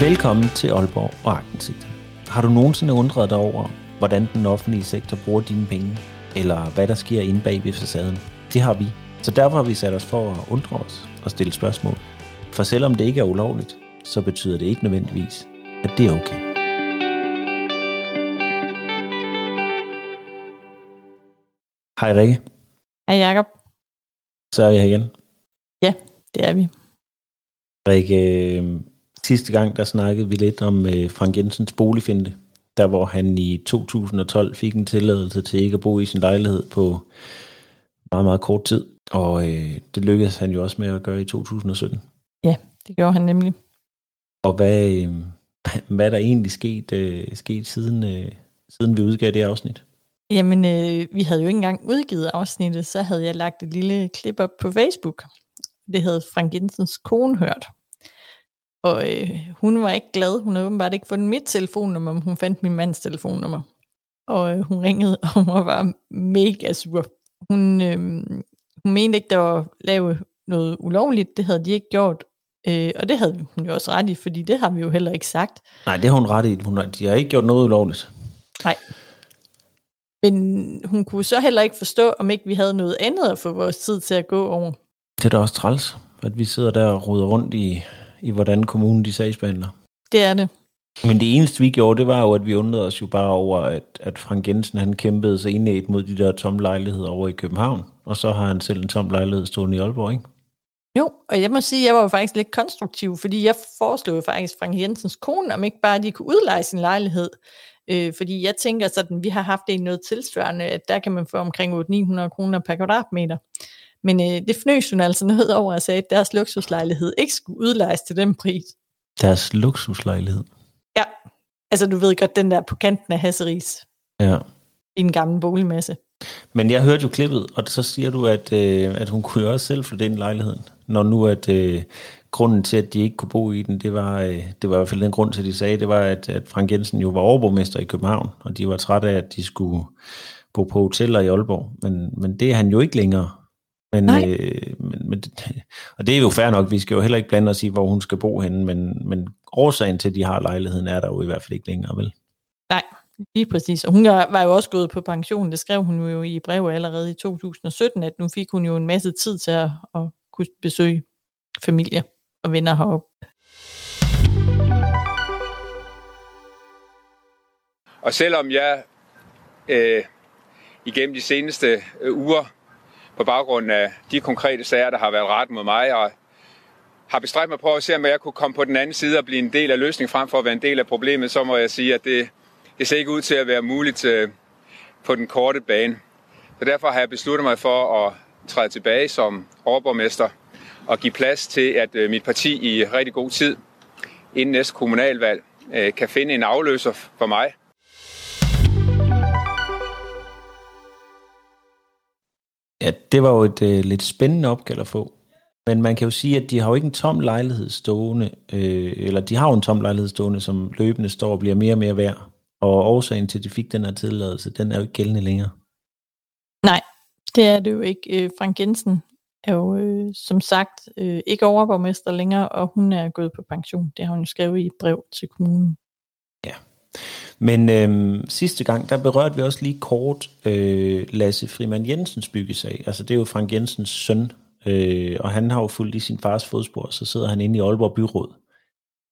Velkommen til Aalborg og Agtensigt. Har du nogensinde undret dig over, hvordan den offentlige sektor bruger dine penge, eller hvad der sker inde bag ved facaden? Det har vi. Så derfor har vi sat os for at undre os og stille spørgsmål. For selvom det ikke er ulovligt, så betyder det ikke nødvendigvis, at det er okay. Hej Rikke, Hej Jacob. så er jeg her igen. Ja, det er vi. Rikke, øh, sidste gang der snakkede vi lidt om øh, Frank Jensens boligfinde, der hvor han i 2012 fik en tilladelse til ikke at bo i sin lejlighed på meget, meget kort tid. Og øh, det lykkedes han jo også med at gøre i 2017. Det gjorde han nemlig. Og hvad, øh, hvad er der egentlig sket, øh, sket siden, øh, siden vi udgav det afsnit? Jamen, øh, vi havde jo ikke engang udgivet afsnittet, så havde jeg lagt et lille klip op på Facebook. Det havde Frank Jensens kone hørt. Og øh, hun var ikke glad. Hun havde åbenbart ikke fundet mit telefonnummer, men hun fandt min mands telefonnummer. Og øh, hun ringede, og hun var mega sur. Hun, øh, hun mente ikke, der var lavet noget ulovligt. Det havde de ikke gjort. Øh, og det havde hun jo også ret i, fordi det har vi jo heller ikke sagt. Nej, det har hun ret i. Hun har, de har ikke gjort noget ulovligt. Nej. Men hun kunne så heller ikke forstå, om ikke vi havde noget andet at få vores tid til at gå over. Det er da også træls, at vi sidder der og roder rundt i, i hvordan kommunen de sagsbehandler. Det er det. Men det eneste, vi gjorde, det var jo, at vi undrede os jo bare over, at, at Frank Jensen, han kæmpede sig indæt mod de der tomme lejligheder over i København. Og så har han selv en tom lejlighed stående i Aalborg, ikke? Jo, og jeg må sige, at jeg var jo faktisk lidt konstruktiv, fordi jeg foreslog jo faktisk Frank Jensens kone, om ikke bare de kunne udleje sin lejlighed. Øh, fordi jeg tænker sådan, vi har haft det i noget tilsvarende, at der kan man få omkring 800-900 kroner per kvadratmeter. Men øh, det fnøs hun altså noget over at sagde, at deres luksuslejlighed ikke skulle udlejes til den pris. Deres luksuslejlighed. Ja, altså du ved godt, den der på kanten af Hasseris Ja. i en gammel boligmasse. Men jeg hørte jo klippet, og så siger du, at, øh, at hun kunne jo også selv flytte ind i lejligheden. Når nu, at øh, grunden til, at de ikke kunne bo i den, det var, øh, det var i hvert fald den grund til, at de sagde, det var, at, at Frank Jensen jo var overborgmester i København, og de var trætte af, at de skulle bo på hoteller i Aalborg. Men, men det er han jo ikke længere. Men, Nej. øh, men, men, og det er jo fair nok, vi skal jo heller ikke blande os i, hvor hun skal bo henne, men, men årsagen til, at de har lejligheden, er der jo i hvert fald ikke længere, vel? Nej, lige præcis. Og hun var jo også gået på pension. Det skrev hun jo i brev allerede i 2017, at nu fik hun jo en masse tid til at, at kunne besøge familie og vinder heroppe. Og selvom jeg øh, igennem de seneste øh, uger, på baggrund af de konkrete sager, der har været ret mod mig, og har bestræbt mig på at se, om jeg kunne komme på den anden side og blive en del af løsningen frem for at være en del af problemet, så må jeg sige, at det, det ser ikke ud til at være muligt øh, på den korte bane. Så derfor har jeg besluttet mig for at træde tilbage som overborgmester og give plads til, at øh, mit parti i rigtig god tid inden næste kommunalvalg øh, kan finde en afløser for mig, Ja, det var jo et øh, lidt spændende opgave at få. Men man kan jo sige, at de har jo ikke en tom lejlighed stående, øh, eller de har jo en tom lejlighed stående, som løbende står og bliver mere og mere værd. Og årsagen til, at de fik den her tilladelse, den er jo ikke gældende længere. Nej, det er det jo ikke. Øh, Frank Jensen er jo øh, som sagt øh, ikke overborgmester længere, og hun er gået på pension. Det har hun jo skrevet i et brev til kommunen. Ja. Men øh, sidste gang, der berørte vi også lige kort øh, Lasse Frimand Jensens byggesag. Altså det er jo Frank Jensens søn, øh, og han har jo fulgt i sin fars fodspor, så sidder han inde i Aalborg Byråd.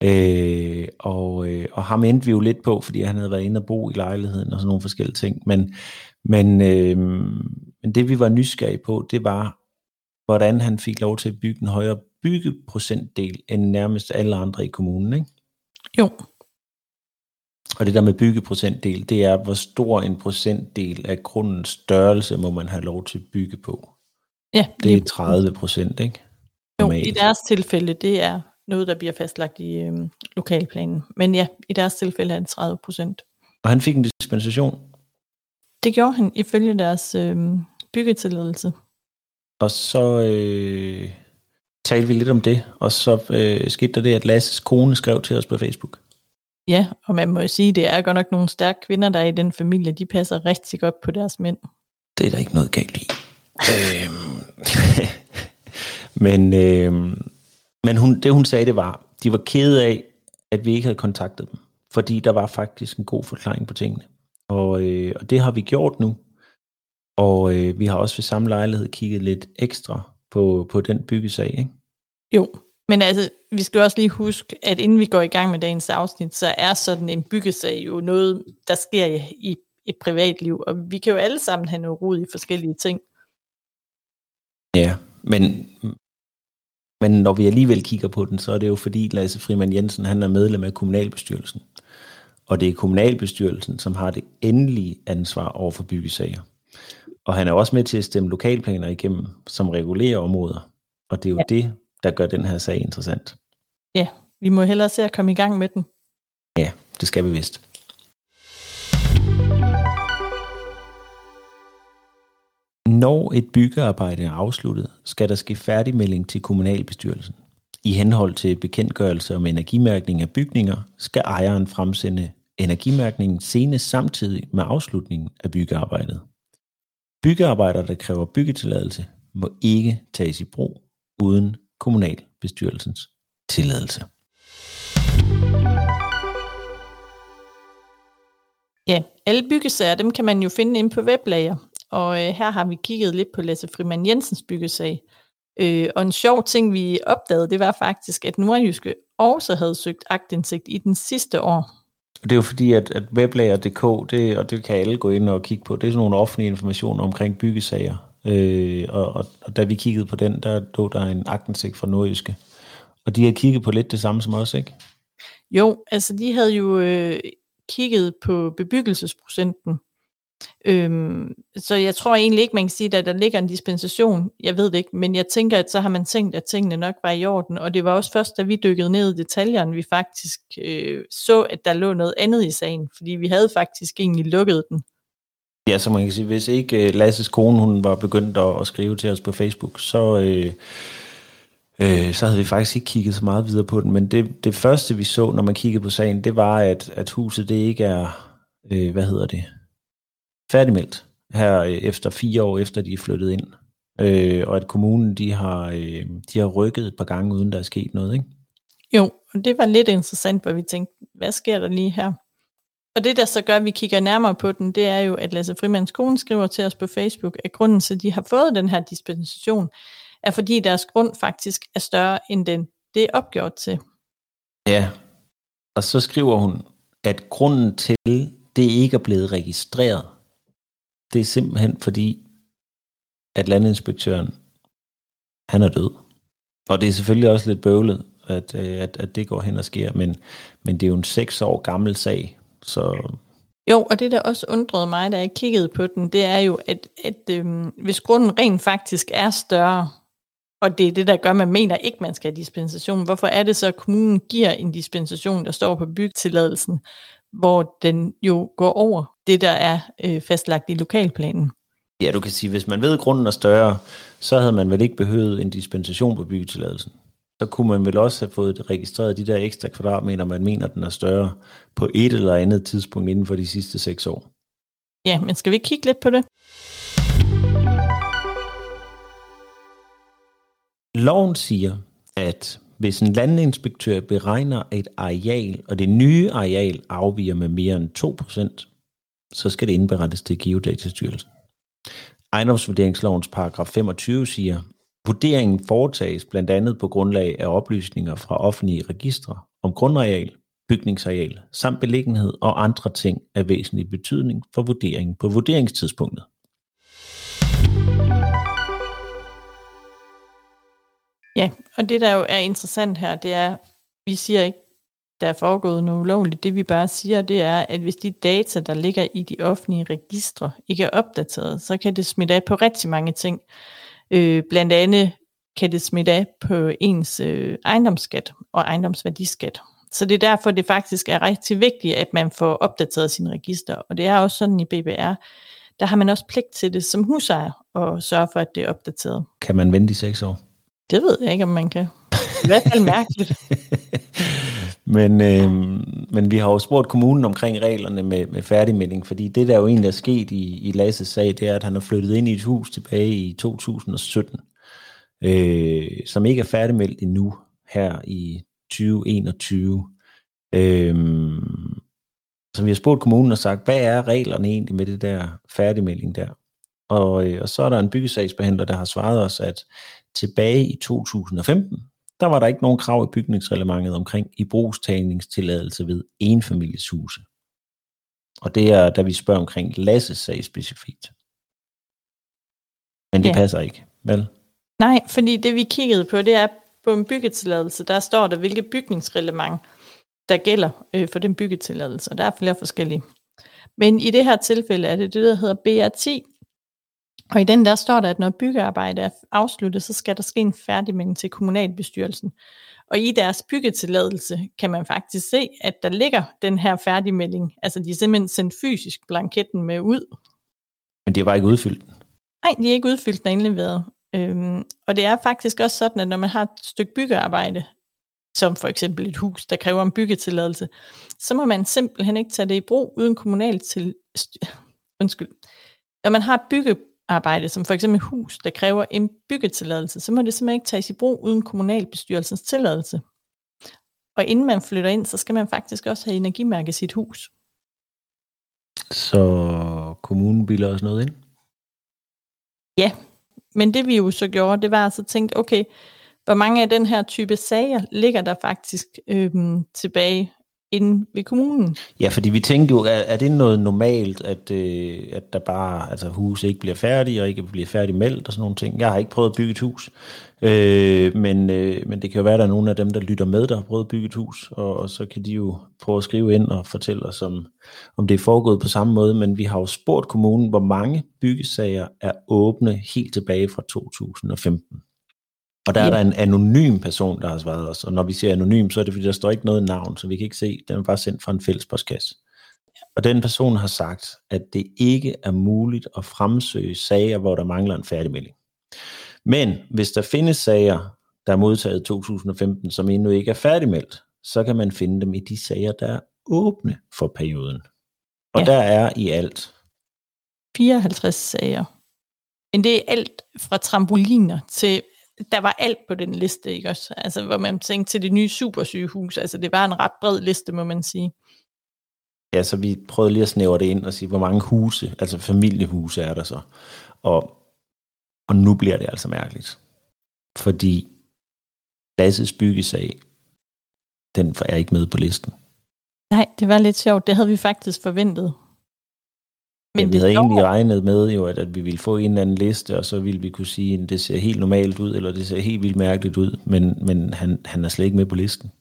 Øh, og, øh, og ham endte vi jo lidt på, fordi han havde været inde og bo i lejligheden og sådan nogle forskellige ting. Men, men, øh, men det vi var nysgerrige på, det var, hvordan han fik lov til at bygge en højere byggeprocentdel end nærmest alle andre i kommunen. Ikke? Jo, Og det der med byggeprocentdel, det er, hvor stor en procentdel af grundens størrelse må man have lov til at bygge på. ja, Det er lige- 30 procent, ikke? Jo, i deres tilfælde, det er noget, der bliver fastlagt i øh, lokalplanen. Men ja, i deres tilfælde er det 30 procent. Og han fik en dispensation, Det gjorde han ifølge deres øh, byggetilladelse. Og så øh, talte vi lidt om det, og så øh, skete der det, at Lasses kone skrev til os på Facebook. Ja, og man må jo sige, det er godt nok nogle stærke kvinder, der er i den familie. De passer rigtig godt på deres mænd. Det er der ikke noget galt i. øhm, men øh, men hun, det hun sagde, det var, de var kede af, at vi ikke havde kontaktet dem, fordi der var faktisk en god forklaring på tingene. Og, øh, og det har vi gjort nu, og øh, vi har også ved samme lejlighed kigget lidt ekstra på, på den byggesag, ikke? Jo, men altså, vi skal også lige huske, at inden vi går i gang med dagens afsnit, så er sådan en byggesag jo noget, der sker i et privatliv, og vi kan jo alle sammen have noget rod i forskellige ting. Ja, men, men når vi alligevel kigger på den, så er det jo fordi Lasse Frimand Jensen, han er medlem af kommunalbestyrelsen. Og det er kommunalbestyrelsen, som har det endelige ansvar over for byggesager. Og han er også med til at stemme lokalplaner igennem, som regulerer områder. Og det er jo ja. det, der gør den her sag interessant. Ja, vi må hellere se at komme i gang med den. Ja, det skal vi vist. Når et byggearbejde er afsluttet, skal der ske færdigmelding til kommunalbestyrelsen. I henhold til bekendtgørelse om energimærkning af bygninger, skal ejeren fremsende energimærkningen senest samtidig med afslutningen af byggearbejdet. Byggearbejder, der kræver byggetilladelse, må ikke tages i brug uden kommunalbestyrelsens tilladelse. Ja, alle byggesager, dem kan man jo finde inde på weblager, og øh, her har vi kigget lidt på Lasse Frimann Jensens byggesag. Øh, og en sjov ting, vi opdagede, det var faktisk, at Nordjyske også havde søgt agtindsigt i den sidste år. Det er jo fordi, at, at weblager.dk, det, og det kan alle gå ind og kigge på, det er sådan nogle offentlige informationer omkring byggesager. Øh, og, og, og da vi kiggede på den, der lå der en agtindsigt fra Nordjyske. Og de har kigget på lidt det samme som os, ikke? Jo, altså de havde jo øh, kigget på bebyggelsesprocenten Øhm, så jeg tror egentlig ikke, man kan sige, at der ligger en dispensation. Jeg ved det ikke, men jeg tænker, at så har man tænkt, at tingene nok var i orden. Og det var også først, da vi dykkede ned i detaljerne, vi faktisk øh, så, at der lå noget andet i sagen. Fordi vi havde faktisk egentlig lukket den. Ja, så man kan sige, hvis ikke uh, Lasses kone hun var begyndt at, at skrive til os på Facebook, så... Øh øh, så havde vi faktisk ikke kigget så meget videre på den. Men det, det første, vi så, når man kiggede på sagen, det var, at, at huset det ikke er, øh, hvad hedder det, færdigmeldt her øh, efter fire år efter de er flyttet ind. Øh, og at kommunen de har, øh, de har rykket et par gange, uden der er sket noget, ikke? Jo, og det var lidt interessant, hvor vi tænkte, hvad sker der lige her? Og det, der så gør, at vi kigger nærmere på den, det er jo, at Lasse Frimands kone skriver til os på Facebook, at grunden til, at de har fået den her dispensation, er fordi deres grund faktisk er større end den, det er opgjort til. Ja, og så skriver hun, at grunden til, det ikke er blevet registreret, det er simpelthen fordi, at landinspektøren, han er død. Og det er selvfølgelig også lidt bøvlet, at, øh, at, at det går hen og sker, men, men det er jo en seks år gammel sag, så... Jo, og det der også undrede mig, da jeg kiggede på den, det er jo, at, at øhm, hvis grunden rent faktisk er større, og det er det, der gør, at man mener ikke, man skal have dispensation, hvorfor er det så, at kommunen giver en dispensation, der står på byggetilladelsen, hvor den jo går over det, der er øh, fastlagt i lokalplanen. Ja, du kan sige, hvis man ved, at grunden er større, så havde man vel ikke behøvet en dispensation på byggetilladelsen. Så kunne man vel også have fået registreret de der ekstra kvadratmeter, man mener, den er større, på et eller andet tidspunkt inden for de sidste seks år. Ja, men skal vi kigge lidt på det? Loven siger, at hvis en landinspektør beregner et areal, og det nye areal afviger med mere end 2%, så skal det indberettes til Geodatastyrelsen. Ejendomsvurderingslovens paragraf 25 siger, vurderingen foretages blandt andet på grundlag af oplysninger fra offentlige registre om grundareal, bygningsareal samt beliggenhed og andre ting af væsentlig betydning for vurderingen på vurderingstidspunktet. Ja, og det der jo er interessant her, det er, vi siger ikke, der er foregået noget ulovligt. Det vi bare siger, det er, at hvis de data, der ligger i de offentlige registre, ikke er opdateret, så kan det smitte af på rigtig mange ting. Øh, blandt andet kan det smitte af på ens øh, ejendomsskat og ejendomsværdiskat. Så det er derfor, det faktisk er rigtig vigtigt, at man får opdateret sine register. Og det er også sådan i BBR, der har man også pligt til det som husejer og sørge for, at det er opdateret. Kan man vente i seks år? Det ved jeg ikke, om man kan. I hvert fald mærkeligt. men, øh, men vi har jo spurgt kommunen omkring reglerne med, med færdigmelding, fordi det, der jo egentlig er sket i, i Lasses sag, det er, at han har flyttet ind i et hus tilbage i 2017, øh, som ikke er færdigmeldt endnu her i 2021. Øh, så vi har spurgt kommunen og sagt, hvad er reglerne egentlig med det der færdigmelding der? Og, øh, og så er der en byggesagsbehandler, der har svaret os, at tilbage i 2015, der var der ikke nogen krav i bygningsreglementet omkring i brugstagningstilladelse ved enfamilieshuse. Og det er, da vi spørger omkring Lasses sag specifikt. Men det ja. passer ikke, vel? Nej, fordi det vi kiggede på, det er på en byggetilladelse, der står der, hvilket bygningsreglement, der gælder øh, for den byggetilladelse. Og der er flere forskellige. Men i det her tilfælde er det det, der hedder BR10. Og i den der står der, at når byggearbejdet er afsluttet, så skal der ske en færdigmelding til kommunalbestyrelsen. Og i deres byggetilladelse kan man faktisk se, at der ligger den her færdigmelding. Altså de er simpelthen sendt fysisk blanketten med ud. Men det var ikke udfyldt? Nej, de er ikke udfyldt, når indleveret. Øhm, og det er faktisk også sådan, at når man har et stykke byggearbejde, som for eksempel et hus, der kræver en byggetilladelse, så må man simpelthen ikke tage det i brug uden kommunal til... Undskyld. Når man har et byggearbejde, som for eksempel et hus, der kræver en byggetilladelse, så må det simpelthen ikke tages i brug uden kommunalbestyrelsens tilladelse. Og inden man flytter ind, så skal man faktisk også have energimærke sit hus. Så kommunen bilder os noget ind? Ja, men det vi jo så gjorde, det var altså tænkt, okay, hvor mange af den her type sager ligger der faktisk øhm, tilbage inde ved kommunen? Ja, fordi vi tænkte jo, er, er det noget normalt, at, øh, at der bare, altså hus ikke bliver færdige, og ikke bliver færdigmeldt og sådan nogle ting. Jeg har ikke prøvet at bygge et hus, øh, men, øh, men det kan jo være, at der er nogle af dem, der lytter med, der har prøvet at bygge et hus, og, og så kan de jo prøve at skrive ind og fortælle os, om, om det er foregået på samme måde, men vi har jo spurgt kommunen, hvor mange byggesager er åbne helt tilbage fra 2015. Og der ja. er der en anonym person, der har svaret os. Og når vi siger anonym, så er det fordi, der står ikke noget navn, så vi kan ikke se, den er bare sendt fra en fælles postkasse. Og den person har sagt, at det ikke er muligt at fremsøge sager, hvor der mangler en færdigmelding. Men hvis der findes sager, der er modtaget i 2015, som endnu ikke er færdigmeldt, så kan man finde dem i de sager, der er åbne for perioden. Og ja. der er i alt 54 sager. Men det er alt fra trampoliner til der var alt på den liste, ikke også? Altså, hvor man tænkte til det nye supersygehus, altså det var en ret bred liste, må man sige. Ja, så vi prøvede lige at snævre det ind og sige, hvor mange huse, altså familiehuse er der så. Og, og nu bliver det altså mærkeligt. Fordi Lasses byggesag, den er ikke med på listen. Nej, det var lidt sjovt. Det havde vi faktisk forventet. Men ja, vi havde egentlig regnet med, jo, at, at vi ville få en eller anden liste, og så ville vi kunne sige, at det ser helt normalt ud, eller det ser helt vildt mærkeligt ud, men, men han, han er slet ikke med på listen.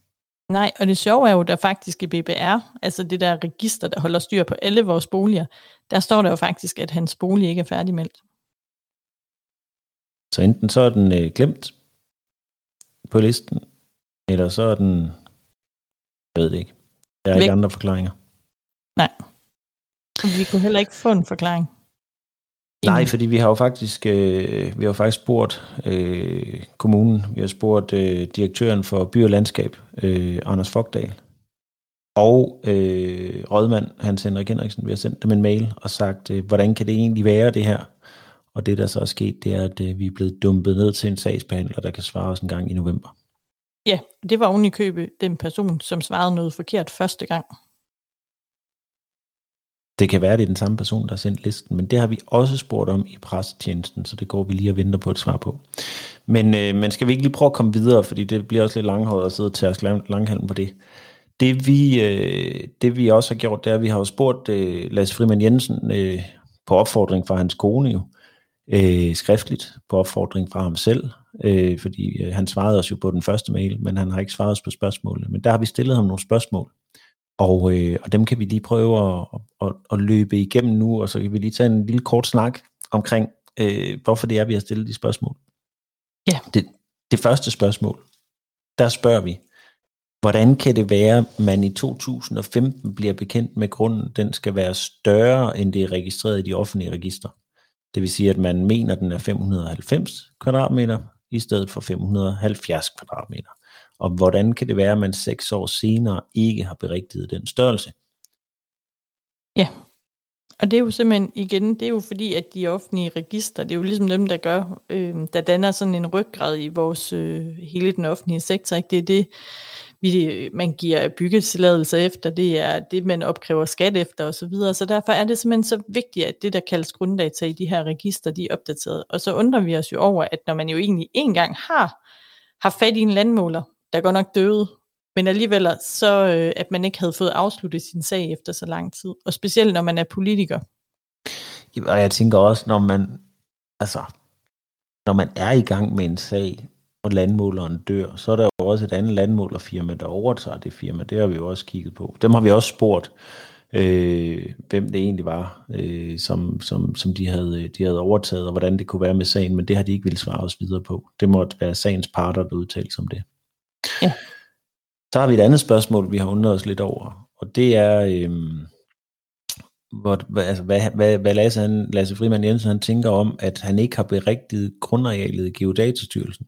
Nej, og det sjove er jo, der faktisk i BBR, altså det der register, der holder styr på alle vores boliger, der står der jo faktisk, at hans bolig ikke er færdigmeldt. Så enten så er den øh, glemt på listen, eller så er den, jeg ved det ikke. Der er Væk. ikke andre forklaringer. Nej. Vi kunne heller ikke få en forklaring. Nej, fordi vi har jo faktisk, øh, vi har faktisk spurgt øh, kommunen, vi har spurgt øh, direktøren for by og landskab, øh, Anders Fogdal, og øh, rådmand Hans Henrik Henriksen, vi har sendt dem en mail og sagt, øh, hvordan kan det egentlig være det her? Og det, der så er sket, det er, at øh, vi er blevet dumpet ned til en sagsbehandler, der kan svare os en gang i november. Ja, det var oven i købe den person, som svarede noget forkert første gang. Det kan være, det er den samme person, der har sendt listen, men det har vi også spurgt om i pressetjenesten, så det går vi lige og venter på et svar på. Men, øh, men skal vi ikke lige prøve at komme videre, fordi det bliver også lidt langhåret at sidde og tage os langhalm på det. Det vi, øh, det vi også har gjort, det er, at vi har jo spurgt øh, Lasse Frimand Jensen øh, på opfordring fra hans kone jo, øh, skriftligt på opfordring fra ham selv, øh, fordi øh, han svarede os jo på den første mail, men han har ikke svaret os på spørgsmålene. Men der har vi stillet ham nogle spørgsmål, og, øh, og dem kan vi lige prøve at, at, at løbe igennem nu, og så kan vi lige tage en lille kort snak omkring, øh, hvorfor det er, vi har stillet de spørgsmål. Ja. Det, det første spørgsmål, der spørger vi, hvordan kan det være, man i 2015 bliver bekendt med grunden, den skal være større, end det er registreret i de offentlige register? Det vil sige, at man mener, at den er 590 kvadratmeter, i stedet for 570 kvadratmeter. Og hvordan kan det være, at man seks år senere ikke har berigtiget den størrelse? Ja, og det er jo simpelthen igen, det er jo fordi, at de offentlige register, det er jo ligesom dem, der gør, øh, der danner sådan en ryggrad i vores, øh, hele den offentlige sektor. Ikke? Det er det, vi, man giver byggetilladelser efter, det er det, man opkræver skat efter osv. Så, videre. så derfor er det simpelthen så vigtigt, at det, der kaldes grunddata i de her register, de er opdateret. Og så undrer vi os jo over, at når man jo egentlig engang har, har fat i en landmåler, der går nok døde, men alligevel så, øh, at man ikke havde fået afsluttet sin sag efter så lang tid. Og specielt når man er politiker. Og jeg tænker også, når man, altså, når man er i gang med en sag, og landmåleren dør, så er der jo også et andet landmålerfirma, der overtager det firma. Det har vi jo også kigget på. Dem har vi også spurgt, øh, hvem det egentlig var, øh, som, som, som de, havde, de havde overtaget, og hvordan det kunne være med sagen, men det har de ikke ville svare os videre på. Det måtte være sagens parter, der udtalte sig om det. Ja. Så har vi et andet spørgsmål, vi har undret os lidt over, og det er, øh, hvor, altså, hvad, hvad, hvad Lasse, han, Lasse Frimann Jensen han tænker om, at han ikke har berigtiget grundarealet i Geodatastyrelsen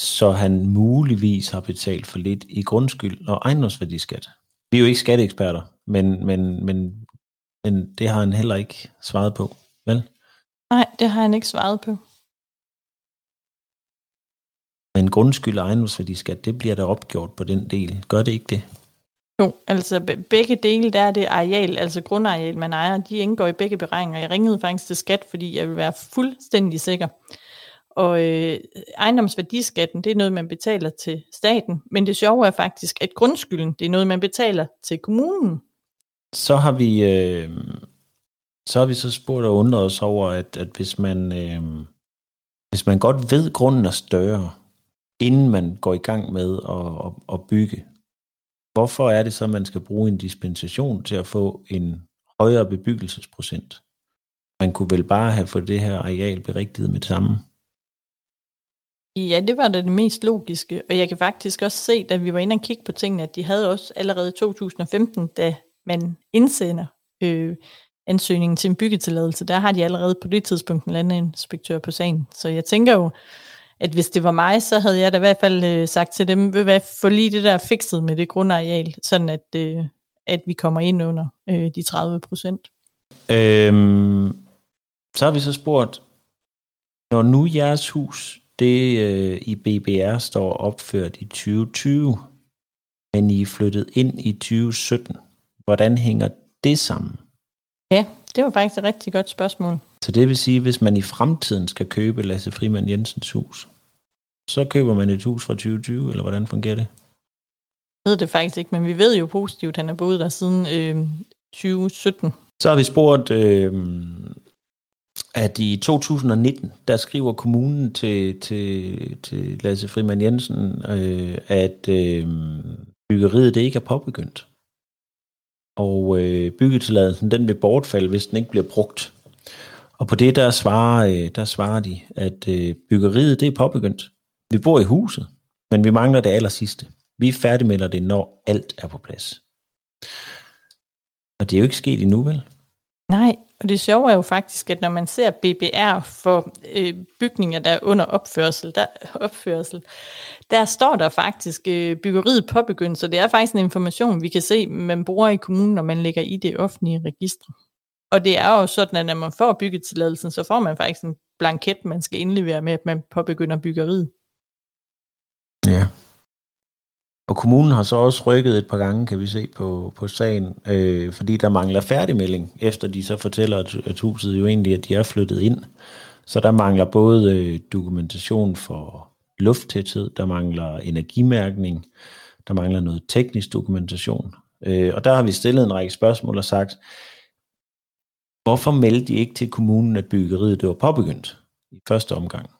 så han muligvis har betalt for lidt i grundskyld og ejendomsværdiskat. Vi er jo ikke skatteeksperter, men, men, men, men det har han heller ikke svaret på, vel? Nej, det har han ikke svaret på. Men grundskyld og ejendomsværdiskat, det bliver der opgjort på den del. Gør det ikke det? Jo, altså begge dele, der er det areal, altså grundareal, man ejer, de indgår i begge beregninger. Jeg ringede faktisk til skat, fordi jeg vil være fuldstændig sikker. Og øh, ejendomsværdiskatten, det er noget, man betaler til staten. Men det sjove er faktisk, at grundskylden, det er noget, man betaler til kommunen. Så har vi, øh, så har vi så spurgt og undret os over, at, at hvis man, øh, hvis man godt ved, at grunden er større, inden man går i gang med at, at, at bygge, hvorfor er det så, at man skal bruge en dispensation til at få en højere bebyggelsesprocent? Man kunne vel bare have fået det her areal berigtiget med det samme? Ja, det var da det mest logiske, og jeg kan faktisk også se, da vi var inde og kigge på tingene, at de havde også allerede i 2015, da man indsender øh, ansøgningen til en byggetilladelse, der har de allerede på det tidspunkt en landinspektør på sagen. Så jeg tænker jo, at hvis det var mig, så havde jeg da i hvert fald øh, sagt til dem, ved hvad, få lige det der fikset med det grundareal, sådan at, øh, at vi kommer ind under øh, de 30 procent. Øhm, så har vi så spurgt, når nu jeres hus det øh, i BBR står opført i 2020, men I er flyttet ind i 2017. Hvordan hænger det sammen? Ja, det var faktisk et rigtig godt spørgsmål. Så det vil sige, hvis man i fremtiden skal købe Lasse Frimand Jensens hus, så køber man et hus fra 2020, eller hvordan fungerer det? Jeg ved det faktisk ikke, men vi ved jo positivt, at han er boet der siden øh, 2017. Så har vi spurgt øh, at i 2019, der skriver kommunen til, til, til Lasse Frimand Jensen, øh, at øh, byggeriet det ikke er påbegyndt. Og øh, byggetilladelsen den vil bortfalde, hvis den ikke bliver brugt. Og på det der svarer, øh, der svarer de, at øh, byggeriet det er påbegyndt. Vi bor i huset, men vi mangler det aller sidste. Vi færdigmelder det, når alt er på plads. Og det er jo ikke sket endnu, vel? Nej, og det sjove er jo faktisk, at når man ser BBR for øh, bygninger, der er under opførsel, der, opførsel, der står der faktisk øh, byggeriet påbegyndt, så det er faktisk en information, vi kan se, man bruger i kommunen, når man lægger i det offentlige register. Og det er jo sådan, at når man får byggetilladelsen, så får man faktisk en blanket, man skal indlevere med, at man påbegynder byggeriet. Ja. Og kommunen har så også rykket et par gange, kan vi se på, på sagen, øh, fordi der mangler færdigmelding, efter de så fortæller, at, at huset jo egentlig, at de er flyttet ind. Så der mangler både øh, dokumentation for lufttæthed, der mangler energimærkning, der mangler noget teknisk dokumentation. Øh, og der har vi stillet en række spørgsmål og sagt, hvorfor meldte de ikke til kommunen, at byggeriet det var påbegyndt i første omgang?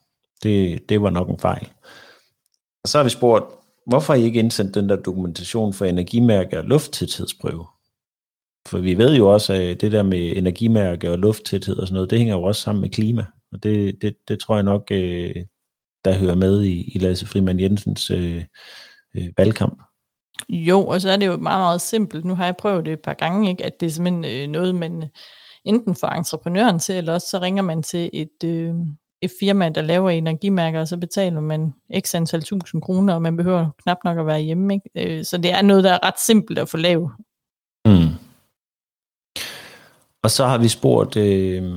Det, det var nok en fejl. Og så har vi spurgt, hvorfor har I ikke indsendt den der dokumentation for energimærke og lufttæthedsprøve? For vi ved jo også, at det der med energimærke og lufttæthed og sådan noget, det hænger jo også sammen med klima. Og det, det, det tror jeg nok, øh, der hører med i, i Lasse Frimand Jensens øh, øh, valgkamp. Jo, og så er det jo meget, meget simpelt. Nu har jeg prøvet det et par gange, ikke? at det er simpelthen øh, noget, man enten får entreprenøren til, eller også så ringer man til et, øh, et firma, der laver energimærker, og så betaler man x antal tusind kroner, og man behøver knap nok at være hjemme. Ikke? Øh, så det er noget, der er ret simpelt at få lavet. Mm. Og så har vi spurgt, øh,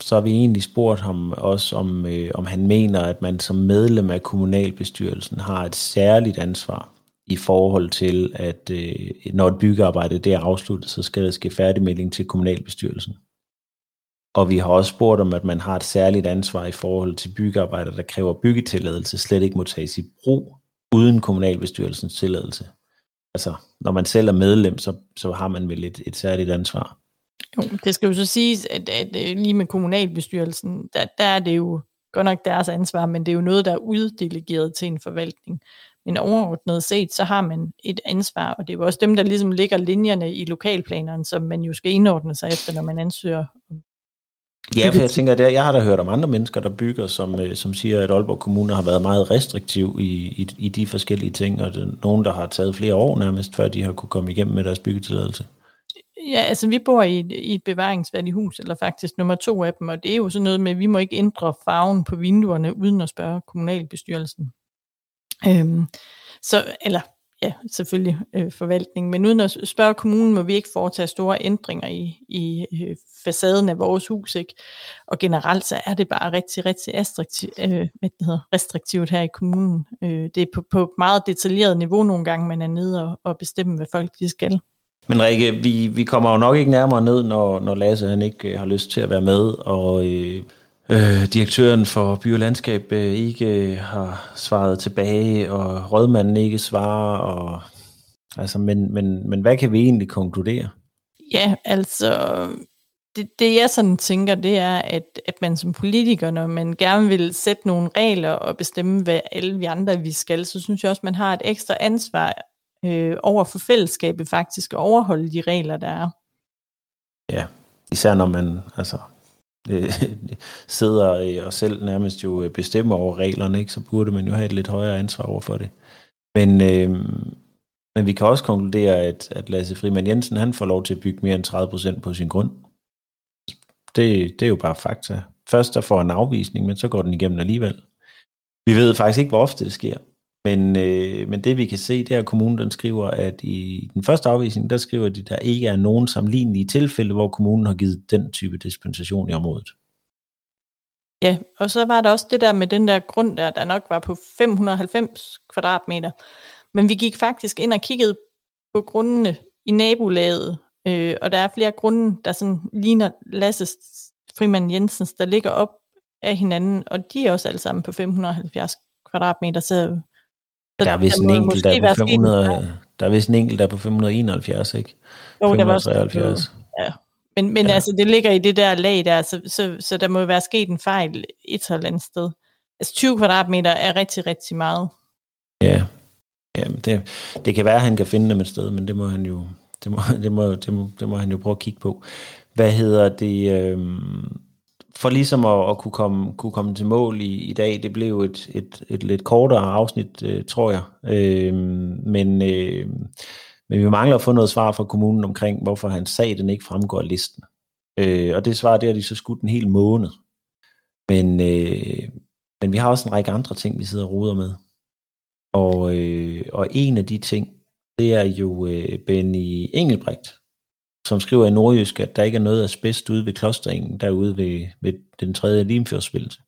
så har vi egentlig spurgt ham også, om, øh, om han mener, at man som medlem af kommunalbestyrelsen har et særligt ansvar i forhold til, at øh, når et byggearbejde det er afsluttet, så skal der ske færdigmelding til kommunalbestyrelsen. Og vi har også spurgt om, at man har et særligt ansvar i forhold til byggearbejder, der kræver byggetilladelse, slet ikke må tages i brug uden kommunalbestyrelsens tilladelse. Altså, når man selv er medlem, så, så har man vel et, et særligt ansvar. Jo, det skal jo så siges, at, at, øh, lige med kommunalbestyrelsen, der, der er det jo godt nok deres ansvar, men det er jo noget, der er uddelegeret til en forvaltning. Men overordnet set, så har man et ansvar, og det er jo også dem, der ligesom ligger linjerne i lokalplanerne, som man jo skal indordne sig efter, når man ansøger Ja, for jeg tænker, at jeg har da hørt om andre mennesker, der bygger, som, øh, som siger, at Aalborg Kommune har været meget restriktiv i, i, i de forskellige ting, og det er nogen, der har taget flere år nærmest, før de har kunne komme igennem med deres byggetilladelse. Ja, altså vi bor i et, i et bevaringsværdigt hus, eller faktisk nummer to af dem, og det er jo sådan noget med, at vi må ikke ændre farven på vinduerne, uden at spørge kommunalbestyrelsen. Øhm, så, eller ja, selvfølgelig øh, forvaltning, men uden at spørge kommunen, må vi ikke foretage store ændringer i, i øh, facaden af vores hus, ikke? Og generelt så er det bare rigtig, rigtig restriktiv, øh, hvad det hedder, restriktivt her i kommunen. Øh, det er på, på meget detaljeret niveau nogle gange, man er nede og, og bestemme, hvad folk de skal. Men Rikke, vi, vi kommer jo nok ikke nærmere ned, når, når Lasse han ikke øh, har lyst til at være med, og øh, øh, direktøren for by og landskab øh, ikke har svaret tilbage, og rådmanden ikke svarer, og, altså, men, men, men hvad kan vi egentlig konkludere? Ja, altså, det, det jeg sådan tænker, det er, at, at man som politiker, når man gerne vil sætte nogle regler og bestemme, hvad alle vi andre vi skal, så synes jeg også, man har et ekstra ansvar øh, over for fællesskabet faktisk at overholde de regler, der er. Ja, især når man altså, øh, sidder øh, og selv nærmest jo øh, bestemmer over reglerne, ikke, så burde man jo have et lidt højere ansvar over for det. Men, øh, men vi kan også konkludere, at, at Lasse Friman Jensen han får lov til at bygge mere end 30% på sin grund. Det, det er jo bare fakta. Først der får en afvisning, men så går den igennem alligevel. Vi ved faktisk ikke, hvor ofte det sker. Men, øh, men det vi kan se, det er, at kommunen den skriver, at i den første afvisning, der skriver de, at der ikke er nogen sammenlignelige tilfælde, hvor kommunen har givet den type dispensation i området. Ja, og så var der også det der med den der grund, der, der nok var på 590 kvadratmeter. Men vi gik faktisk ind og kiggede på grundene i nabolaget, øh, og der er flere grunde, der sådan ligner Lasse Frimand Jensens, der ligger op af hinanden, og de er også alle sammen på 570 kvadratmeter, så der er vist en enkelt, der er på 500, der er vist en enkelt, der er på 571, ikke? Jo, der var også, ja. Men, men ja. altså, det ligger i det der lag der, så, så, så der må være sket en fejl et eller andet sted. Altså 20 kvadratmeter er rigtig, rigtig meget. Ja, ja det, det kan være, at han kan finde dem et sted, men det må han jo, det må, det må, det må, det må han jo prøve at kigge på. Hvad hedder det? Øh, for ligesom at, at kunne, komme, kunne komme til mål i, i dag, det blev et, et, et lidt kortere afsnit, øh, tror jeg. Øh, men, øh, men vi mangler at få noget svar fra kommunen omkring, hvorfor hans sag den ikke fremgår af listen. Øh, og det svar, det har de så skudt en hel måned. Men, øh, men vi har også en række andre ting, vi sidder og ruder med. Og, øh, og en af de ting, det er jo øh, Benny Engelbrecht, som skriver i Nordjysk, at der ikke er noget asbest ude ved klosteringen, derude ved, ved den tredje limfjordsvildelse.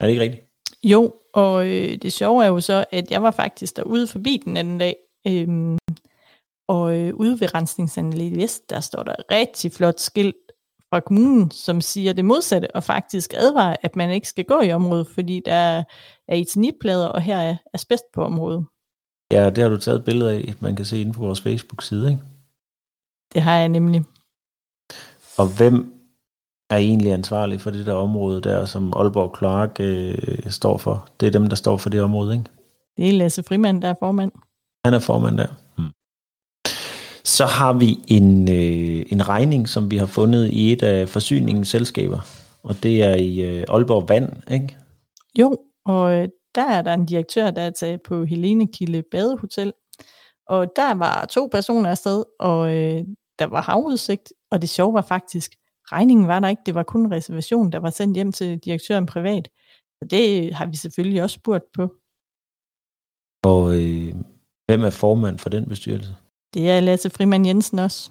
Er det ikke rigtigt? Jo, og øh, det sjove er jo så, at jeg var faktisk derude forbi den anden dag, øhm, og øh, ude ved rensningsanlægget Vest, der står der rigtig flot skilt fra kommunen, som siger det modsatte, og faktisk advarer, at man ikke skal gå i området, fordi der er eternitplader, og her er asbest på området. Ja, det har du taget et billede af, man kan se inde på vores Facebook-side, ikke? Det har jeg nemlig. Og hvem er egentlig ansvarlig for det der område der, som Aalborg Clark øh, står for? Det er dem, der står for det område, ikke? Det er Lasse Frimand, der er formand. Han er formand der. Hmm. Så har vi en, øh, en regning, som vi har fundet i et af forsyningens selskaber, og det er i øh, Aalborg Vand, ikke? Jo, og øh, der er der en direktør, der er taget på Helene Kilde Badehotel, og der var to personer afsted, og øh, der var havudsigt, og det sjove var faktisk, regningen var der ikke, det var kun en reservation, der var sendt hjem til direktøren privat. Og det har vi selvfølgelig også spurgt på. Og øh, hvem er formand for den bestyrelse? Det er Lasse Frimand Jensen også.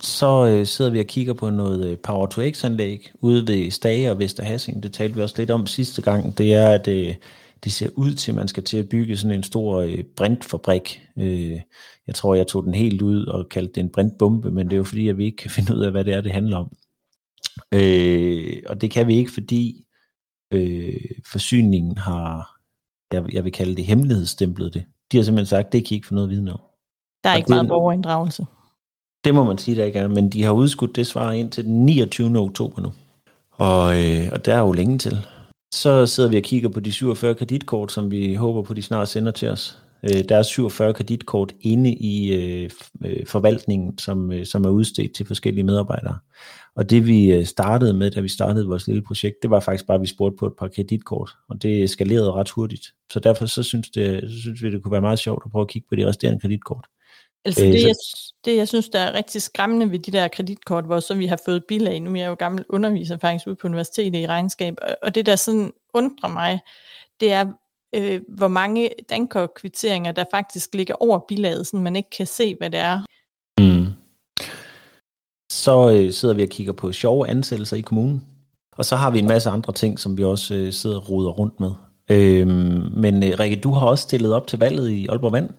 Så øh, sidder vi og kigger på noget øh, Power to X-anlæg ude ved Stage og Vesterhassing. Det talte vi også lidt om sidste gang. Det er, at øh, det ser ud til, at man skal til at bygge sådan en stor øh, brintfabrik. Øh, jeg tror, jeg tog den helt ud og kaldte det en brintbombe, men det er jo fordi, at vi ikke kan finde ud af, hvad det er, det handler om. Øh, og det kan vi ikke, fordi øh, forsyningen har, jeg, jeg vil kalde det hemmelighedsstemplet det. De har simpelthen sagt, det kan I ikke få noget viden om. Der er Og ikke meget borgerinddragelse. Det må man sige, der ikke er, men de har udskudt det svar ind til den 29. oktober nu. Og, øh, og der er jo længe til. Så sidder vi og kigger på de 47 kreditkort, som vi håber på, de snart sender til os. Øh, der er 47 kreditkort inde i øh, øh, forvaltningen, som, øh, som er udstedt til forskellige medarbejdere. Og det vi øh, startede med, da vi startede vores lille projekt, det var faktisk bare, at vi spurgte på et par kreditkort, og det eskalerede ret hurtigt. Så derfor så synes, det, så synes vi, det kunne være meget sjovt at prøve at kigge på de resterende kreditkort. Altså Øh, det, så- jeg, det, jeg synes, der er rigtig skræmmende ved de der kreditkort, hvor så vi har fået bilag, nu er jeg jo gammel underviser faktisk ude på universitetet i regnskab, og, og det der sådan undrer mig, det er, øh, hvor mange dankortkvitteringer, der faktisk ligger over bilaget, så man ikke kan se, hvad det er. Mm. Så øh, sidder vi og kigger på sjove ansættelser i kommunen. Og så har vi en masse andre ting, som vi også øh, sidder og roder rundt med. Øhm, men øh, Rikke, du har også stillet op til valget i Aalborg Vand.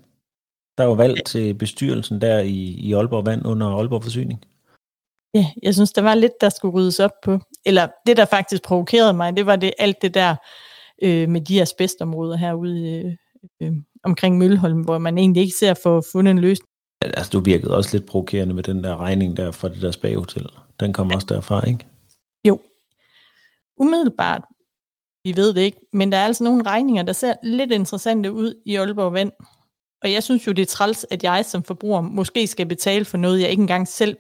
Der var valg til bestyrelsen der i, i Aalborg Vand under Aalborg Forsyning. Ja, jeg synes, der var lidt, der skulle ryddes op på. Eller det, der faktisk provokerede mig, det var det alt det der øh, med de asbestområder herude øh, øh, omkring Mølholm, hvor man egentlig ikke ser at få fundet en løsning. Altså, du virkede også lidt provokerende med den der regning der fra det der spaghotel. Den kom også derfra, ikke? Jo, umiddelbart, vi ved det ikke, men der er altså nogle regninger, der ser lidt interessante ud i Aalborg Vand. Og jeg synes jo, det er træls, at jeg som forbruger måske skal betale for noget, jeg ikke engang selv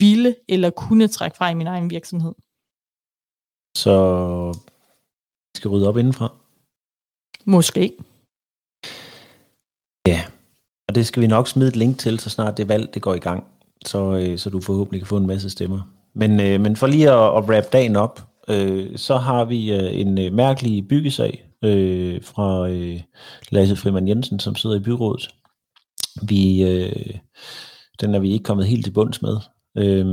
ville eller kunne trække fra i min egen virksomhed. Så vi skal rydde op indenfra. Måske. Og det skal vi nok smide et link til, så snart det valg det går i gang, så, øh, så du forhåbentlig kan få en masse stemmer. Men, øh, men for lige at, at wrap dagen op, øh, så har vi øh, en øh, mærkelig byggesag øh, fra øh, Lasse Freeman Jensen, som sidder i byrådet. Vi, øh, den er vi ikke kommet helt til bunds med. Øh,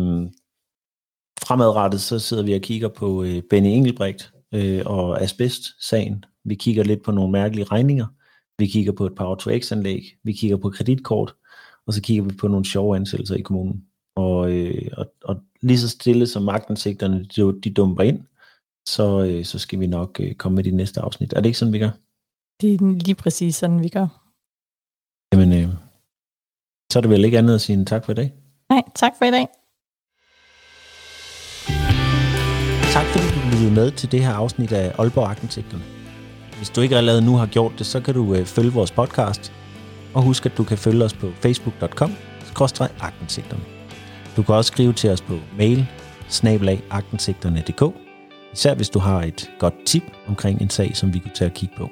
fremadrettet så sidder vi og kigger på øh, Benny Engelbrecht øh, og asbest-sagen. Vi kigger lidt på nogle mærkelige regninger. Vi kigger på et par to x anlæg vi kigger på kreditkort, og så kigger vi på nogle sjove ansættelser i kommunen. Og, øh, og, og lige så stille som magtensigterne, de, de dumper ind, så, øh, så skal vi nok øh, komme med de næste afsnit. Er det ikke sådan, vi gør? Det er lige præcis sådan, vi gør. Jamen, øh, så er det vel ikke andet at sige end tak for i dag. Nej, tak for i dag. Tak fordi du lyttede med til det her afsnit af Aalborg Arkitekturne. Hvis du ikke allerede nu har gjort det, så kan du øh, følge vores podcast. Og husk, at du kan følge os på facebook.com agtindsigterne. Du kan også skrive til os på mail snabelagagtindsigterne.dk Især hvis du har et godt tip omkring en sag, som vi kunne tage at kigge på.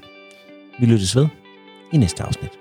Vi lyttes ved i næste afsnit.